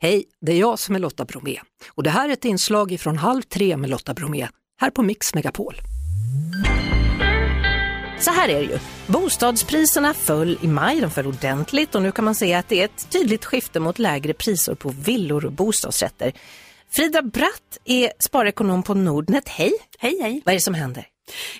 Hej, det är jag som är Lotta Bromé och det här är ett inslag från Halv tre med Lotta Bromé här på Mix Megapol. Så här är det ju. Bostadspriserna föll i maj, de föll ordentligt och nu kan man se att det är ett tydligt skifte mot lägre priser på villor och bostadsrätter. Frida Bratt är sparekonom på Nordnet. Hej! Hej, hej! Vad är det som händer?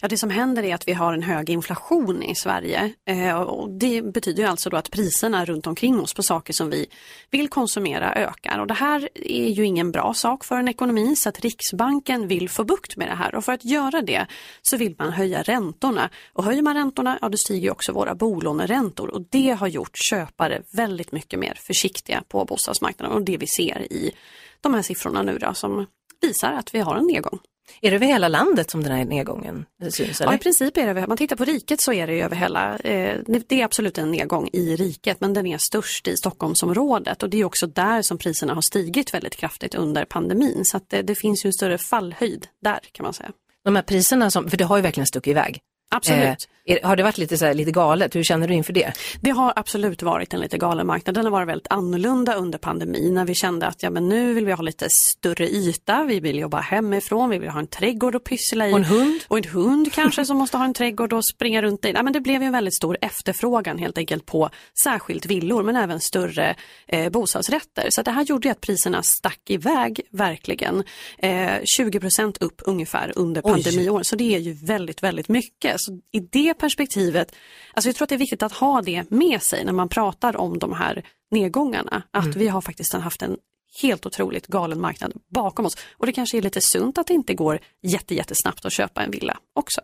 Ja, det som händer är att vi har en hög inflation i Sverige. Eh, och det betyder ju alltså då att priserna runt omkring oss på saker som vi vill konsumera ökar. Och det här är ju ingen bra sak för en ekonomi så att Riksbanken vill få bukt med det här. Och för att göra det så vill man höja räntorna. Och höjer man räntorna, ja då stiger också våra bolåneräntor. Och det har gjort köpare väldigt mycket mer försiktiga på bostadsmarknaden. Och det vi ser i de här siffrorna nu då, som visar att vi har en nedgång. Är det över hela landet som den här nedgången syns? Eller? Ja, i princip är det över, man tittar på riket så är det över hela, eh, det är absolut en nedgång i riket men den är störst i Stockholmsområdet och det är också där som priserna har stigit väldigt kraftigt under pandemin så att det, det finns ju en större fallhöjd där kan man säga. De här priserna, som, för det har ju verkligen stuckit iväg. Absolut. Eh, har det varit lite, så här, lite galet? Hur känner du inför det? Det har absolut varit en lite galen marknad. Den har varit väldigt annorlunda under pandemin när vi kände att ja, men nu vill vi ha lite större yta, vi vill jobba hemifrån, vi vill ha en trädgård att pyssla i. Och en hund. Och en hund kanske som måste ha en trädgård och springa runt i. Ja, men det blev en väldigt stor efterfrågan helt enkelt på särskilt villor men även större eh, bostadsrätter. Så det här gjorde att priserna stack iväg verkligen. Eh, 20% upp ungefär under pandemiåren. Så det är ju väldigt, väldigt mycket. Så i det perspektivet, alltså jag tror att det är viktigt att ha det med sig när man pratar om de här nedgångarna. Att Mm. vi har faktiskt haft en helt otroligt galen marknad bakom oss. Och det kanske är lite sunt att det inte går jätte, jättesnabbt att köpa en villa också.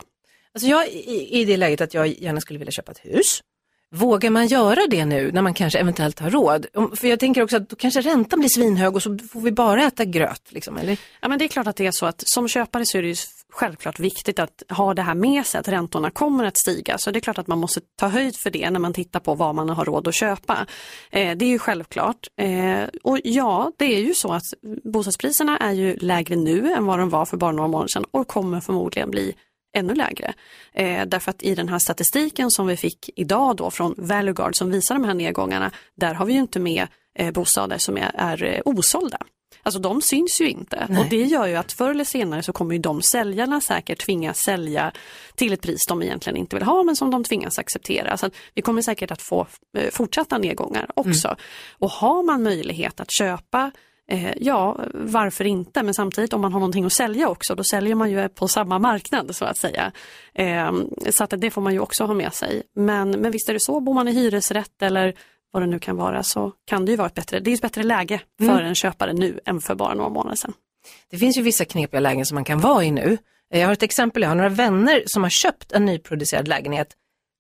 Alltså jag i, i det läget att jag gärna skulle vilja köpa ett hus. Vågar man göra det nu när man kanske eventuellt har råd? För jag tänker också att då kanske räntan blir svinhög och så får vi bara äta gröt. Liksom, eller? Ja, men det är klart att det är så att som köpare så är det självklart viktigt att ha det här med sig att räntorna kommer att stiga. Så det är klart att man måste ta höjd för det när man tittar på vad man har råd att köpa. Eh, det är ju självklart. Eh, och ja, det är ju så att bostadspriserna är ju lägre nu än vad de var för bara några månader sedan och kommer förmodligen bli ännu lägre. Eh, därför att i den här statistiken som vi fick idag då från Valueguard som visar de här nedgångarna, där har vi ju inte med eh, bostäder som är, är eh, osålda. Alltså de syns ju inte och det gör ju att förr eller senare så kommer ju de säljarna säkert tvingas sälja till ett pris de egentligen inte vill ha men som de tvingas acceptera. Så vi kommer säkert att få eh, fortsatta nedgångar också. Och har man möjlighet att köpa Eh, ja, varför inte? Men samtidigt om man har någonting att sälja också, då säljer man ju på samma marknad så att säga. Eh, så att det får man ju också ha med sig. Men, men visst är det så, bor man i hyresrätt eller vad det nu kan vara så kan det ju vara ett bättre, det är ett bättre läge för en köpare nu än för bara några månader sedan. Det finns ju vissa knepiga lägen som man kan vara i nu. Jag har ett exempel, jag har några vänner som har köpt en nyproducerad lägenhet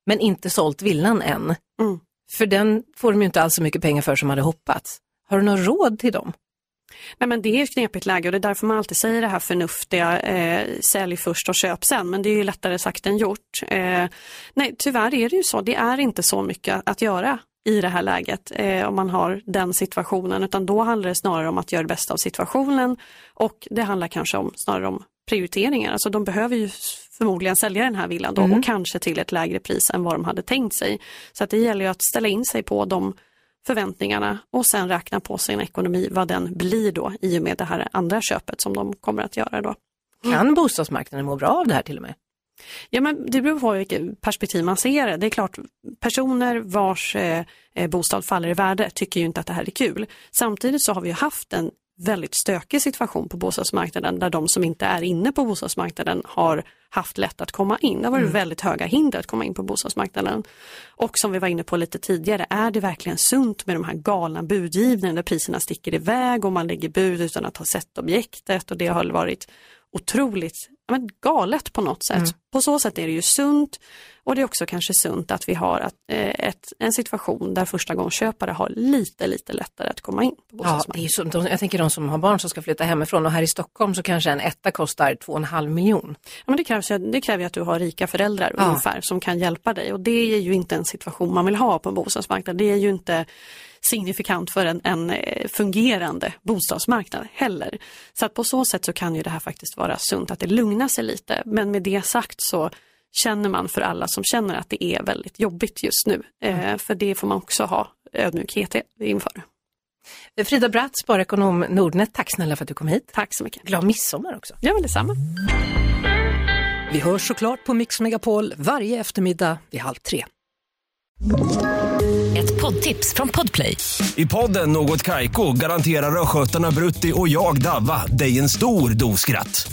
men inte sålt villan än. Mm. För den får de ju inte alls så mycket pengar för som hade hoppats. Har du något råd till dem? Nej, men det är ett knepigt läge och det är därför man alltid säger det här förnuftiga, eh, sälj först och köp sen, men det är ju lättare sagt än gjort. Eh, nej, tyvärr är det ju så, det är inte så mycket att göra i det här läget eh, om man har den situationen, utan då handlar det snarare om att göra det bästa av situationen och det handlar kanske om, snarare om prioriteringar, alltså de behöver ju förmodligen sälja den här villan då och kanske till ett lägre pris än vad de hade tänkt sig. Så att det gäller ju att ställa in sig på de förväntningarna och sen räkna på sin ekonomi vad den blir då i och med det här andra köpet som de kommer att göra då. Kan bostadsmarknaden må bra av det här till och med? Ja men det beror på vilket perspektiv man ser det. Det är klart, personer vars eh, eh, bostad faller i värde tycker ju inte att det här är kul. Samtidigt så har vi haft en väldigt stökig situation på bostadsmarknaden där de som inte är inne på bostadsmarknaden har haft lätt att komma in. Det har varit väldigt höga hinder att komma in på bostadsmarknaden. Och som vi var inne på lite tidigare, är det verkligen sunt med de här galna budgivningarna där priserna sticker iväg och man lägger bud utan att ha sett objektet och det har varit otroligt men galet på något sätt. På så sätt är det ju sunt och det är också kanske sunt att vi har att, eh, ett, en situation där första köpare har lite, lite lättare att komma in på Ja, det är bostadsmarknaden. så, jag tänker de som har barn som ska flytta hemifrån och här i Stockholm så kanske en etta kostar 2,5 miljon. Ja, men det, krävs, det kräver att du har rika föräldrar Ja. ungefär som kan hjälpa dig och det är ju inte en situation man vill ha på en bostadsmarknad. Det är ju inte signifikant för en, en eh, fungerande bostadsmarknad heller. Så att på så sätt så kan ju det här faktiskt vara sunt att det lugnar sig lite. Men med det sagt så känner man för alla som känner att det är väldigt jobbigt just nu. Eh, för det får man också ha ödmjukhet inför. Frida Bratt, sparekonom Nordnet, tack snälla för att du kom hit. Tack så mycket. Glad midsommar också. Ja, men detsamma. Vi hörs såklart på Mix Megapol varje eftermiddag vid halv tre. Ett poddtips från Podplay. I podden Något Kaiko garanterar östgötarna Brutti och jag, Davva, dig en stor dos skratt.